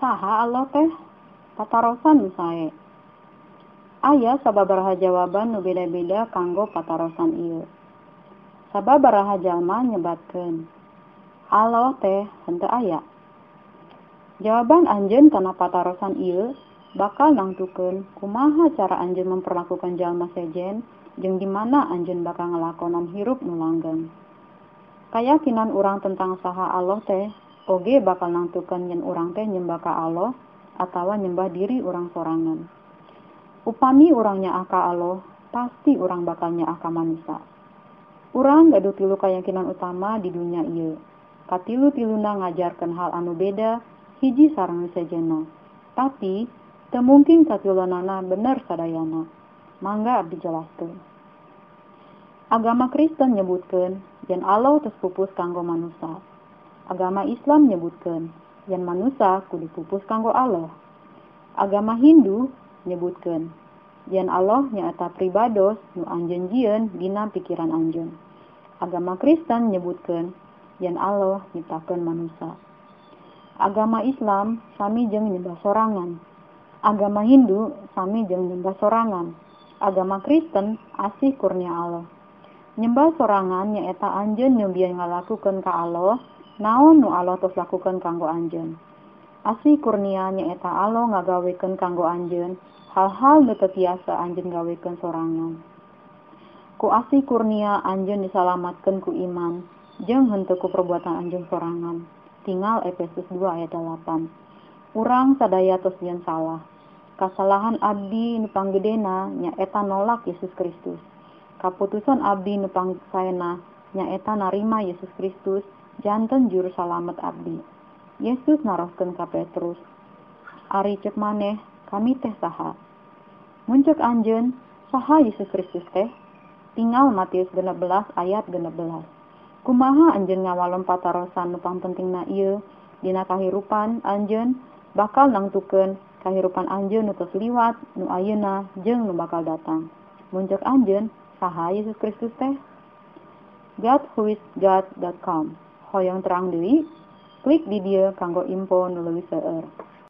saha Allah teh patarosan sae aya sababaraha jawaban nu beda-beda kanggo patarosan ieu. Sababaraha jalma nyebatkeun. Allah teh henteu aya. Jawaban anjeun kana patarosan ieu bakal nangtukeun kumaha cara anjeun memperlakukan jalma sejen jeung di mana bakal ngelakonan hirup nu langgeng. Kayakinan urang tentang saha Allah teh oge bakal nangtukeun yen urang teh nyembah ka Allah atawa nyembah diri urang sorangan. Upami urangnya aka Allah pasti urang bakalnya aka manusia urang gaduh tilu keyakinan utama di dunia ieu. Katilu-tiluna ngajarkan hal anu beda hiji sarang sejena tapi temungkin satulunana bener sadayana. Mangga abdi jelaskeun. Agama Kristen nyebutkeun yen Allah tes pupus kanggo manusia agama Islam nyebutkeun yen manusia kudu pupus kanggo Allah. Agama Hindu nyebutkeun yen Allah nyaeta pribados nu anjeun dina pikiran anjeun. Agama Kristen nyebutkeun yen Allah nyiptakeun manusia. Agama Islam sami jeung nyembah sorangan. Agama Hindu sami jeung nyembah sorangan. Agama Kristen asih kurnia Allah. Nyembah sorangan nyaeta anjeun nyubian ngalakukeun ka Allah naon nu Allah tos lakukeun kanggo anjeun? Asih kurnia nyaeta Allah ngagawekeun kanggo anjeun hal-hal nu biasa anjeun gawekeun sorangan. Ku asih kurnia anjeun disalamatkeun ku iman jeung henteu ku perbuatan anjeun sorangan. Tinggal Efesus 2 ayat 8 urang sadaya tos yen salah. Kasalahan abdi nu panggedena nyaeta nolak Yesus Kristus. Kaputusan abdi nu pangsaena nyaeta narima Yesus Kristus janten juru salamet abdi. Yesus naroskeun ka Petrus Ari cek maneh kami teh saha. Muncul anjen saha Yesus Kristus teh? Tinggal Matius 16 ayat 16 kumaha anjen ngawalem patarosan nupang pentingna ieu? Dina kahirupan anjen bakal nangtukeun kahirupan anjeun nu liwat nu ayeuna jeung nu bakal datang. Muncul anjen saha Yesus Kristus teh? Godwhoisgod.com hoyong terang deui klik di dia kanggo info nu leuwih seueur